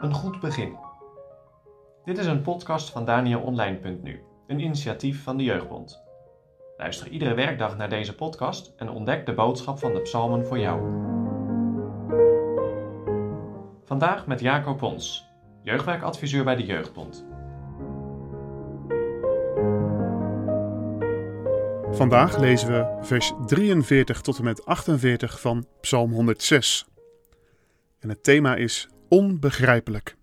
Een goed begin. Dit is een podcast van DanielOnline.nu, een initiatief van de Jeugdbond. Luister iedere werkdag naar deze podcast en ontdek de boodschap van de psalmen voor jou. Vandaag met Jacob Pons, jeugdwerkadviseur bij de Jeugdbond. Vandaag lezen we vers 43 tot en met 48 van Psalm 106. En het thema is onbegrijpelijk.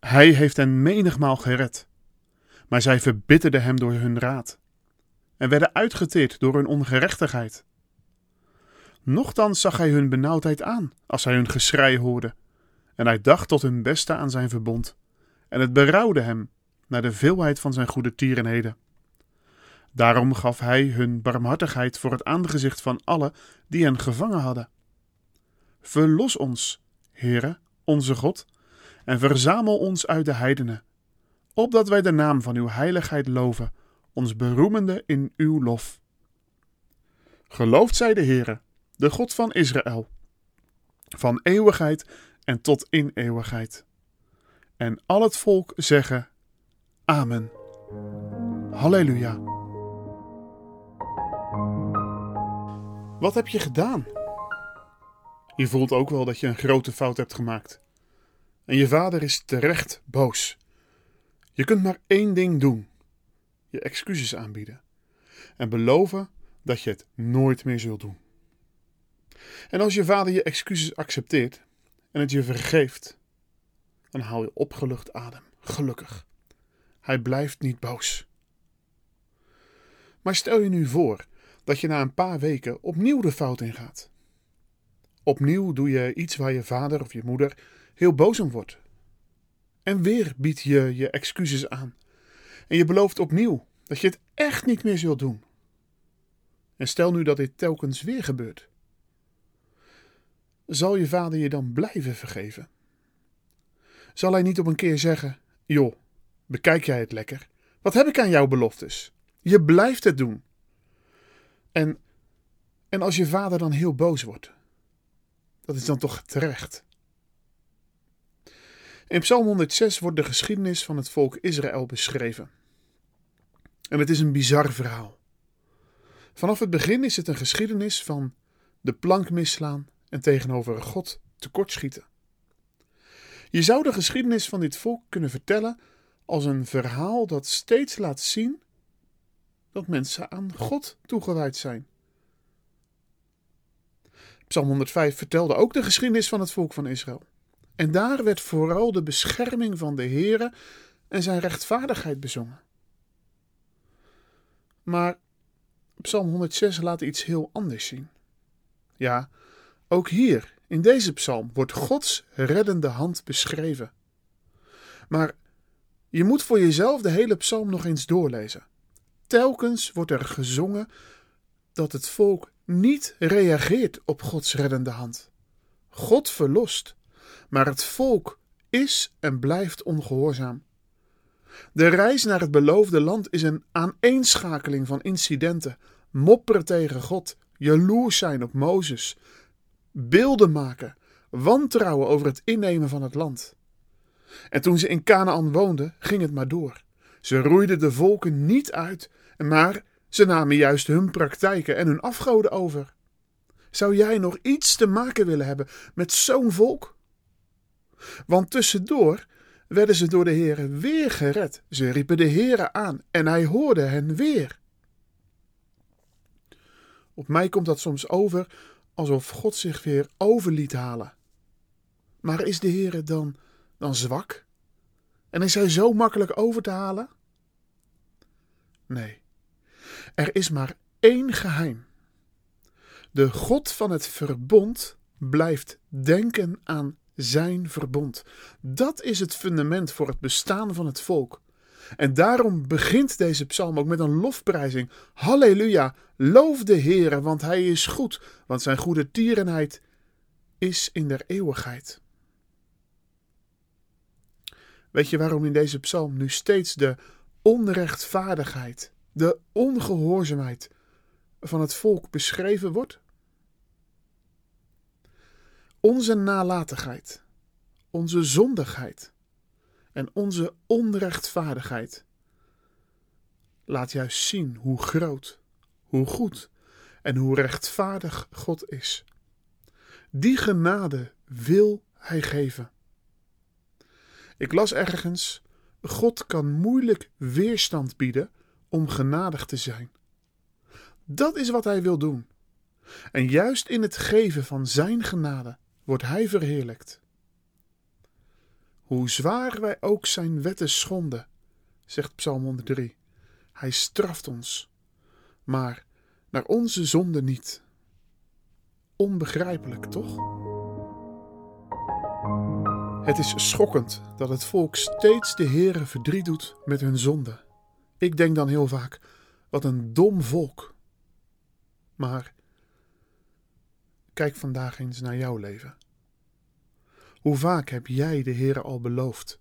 Hij heeft hen menigmaal gered, maar zij verbitterden hem door hun raad en werden uitgeteerd door hun ongerechtigheid. Nochtans zag hij hun benauwdheid aan als hij hun geschrei hoorde, en hij dacht tot hun beste aan zijn verbond, en het berouwde hem naar de veelheid van zijn goede tierenheden. Daarom gaf hij hun barmhartigheid voor het aangezicht van alle die hen gevangen hadden. Verlos ons, Heere, onze God, en verzamel ons uit de heidenen, opdat wij de naam van uw heiligheid loven, ons beroemende in uw lof. Geloofd zij de Heere, de God van Israël, van eeuwigheid en tot in eeuwigheid. En al het volk zeggen: Amen. Halleluja. Wat heb je gedaan? Je voelt ook wel dat je een grote fout hebt gemaakt. En je vader is terecht boos. Je kunt maar één ding doen: je excuses aanbieden. En beloven dat je het nooit meer zult doen. En als je vader je excuses accepteert en het je vergeeft, dan haal je opgelucht adem, gelukkig. Hij blijft niet boos. Maar stel je nu voor dat je na een paar weken opnieuw de fout ingaat. Opnieuw doe je iets waar je vader of je moeder heel boos om wordt. En weer bied je je excuses aan. En je belooft opnieuw dat je het echt niet meer zult doen. En stel nu dat dit telkens weer gebeurt. Zal je vader je dan blijven vergeven? Zal hij niet op een keer zeggen: Joh, bekijk jij het lekker? Wat heb ik aan jouw beloftes? Je blijft het doen. En, en als je vader dan heel boos wordt, dat is dan toch terecht. In Psalm 106 wordt de geschiedenis van het volk Israël beschreven. En het is een bizar verhaal. Vanaf het begin is het een geschiedenis van de plank misslaan en tegenover God tekortschieten. Je zou de geschiedenis van dit volk kunnen vertellen als een verhaal dat steeds laat zien dat mensen aan God toegewijd zijn. Psalm 105 vertelde ook de geschiedenis van het volk van Israël. En daar werd vooral de bescherming van de Heere en zijn rechtvaardigheid bezongen. Maar Psalm 106 laat iets heel anders zien. Ja, ook hier, in deze psalm, wordt Gods reddende hand beschreven. Maar je moet voor jezelf de hele psalm nog eens doorlezen. Telkens wordt er gezongen dat het volk niet reageert op Gods reddende hand. God verlost, maar het volk is en blijft ongehoorzaam. De reis naar het beloofde land is een aaneenschakeling van incidenten: mopperen tegen God, jaloers zijn op Mozes, beelden maken, wantrouwen over het innemen van het land. En toen ze in Canaan woonden, ging het maar door. Ze roeiden de volken niet uit, maar ze namen juist hun praktijken en hun afgoden over. Zou jij nog iets te maken willen hebben met zo'n volk? Want tussendoor werden ze door de Heere weer gered. Ze riepen de Heere aan en hij hoorde hen weer. Op mij komt dat soms over alsof God zich weer over liet halen. Maar is de Heere dan, dan zwak? En is hij zo makkelijk over te halen? Nee, er is maar één geheim. De God van het verbond blijft denken aan zijn verbond. Dat is het fundament voor het bestaan van het volk. En daarom begint deze psalm ook met een lofprijzing. Halleluja, loof de Heere, want hij is goed, want zijn goede tierenheid is in der eeuwigheid. Weet je waarom in deze psalm nu steeds de onrechtvaardigheid, de ongehoorzaamheid van het volk beschreven wordt? Onze nalatigheid, onze zondigheid en onze onrechtvaardigheid laat juist zien hoe groot, hoe goed en hoe rechtvaardig God is. Die genade wil Hij geven. Ik las ergens: God kan moeilijk weerstand bieden om genadig te zijn. Dat is wat Hij wil doen. En juist in het geven van Zijn genade wordt Hij verheerlijkt. Hoe zwaar wij ook Zijn wetten schonden, zegt Psalm 103, Hij straft ons, maar naar onze zonde niet. Onbegrijpelijk, toch? Het is schokkend dat het volk steeds de Heere verdriet doet met hun zonde. Ik denk dan heel vaak: wat een dom volk. Maar kijk vandaag eens naar jouw leven. Hoe vaak heb jij de Heere al beloofd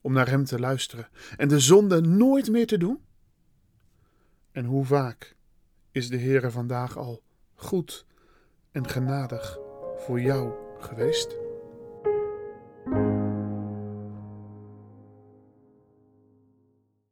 om naar Hem te luisteren en de zonde nooit meer te doen? En hoe vaak is de Heere vandaag al goed en genadig voor jou geweest?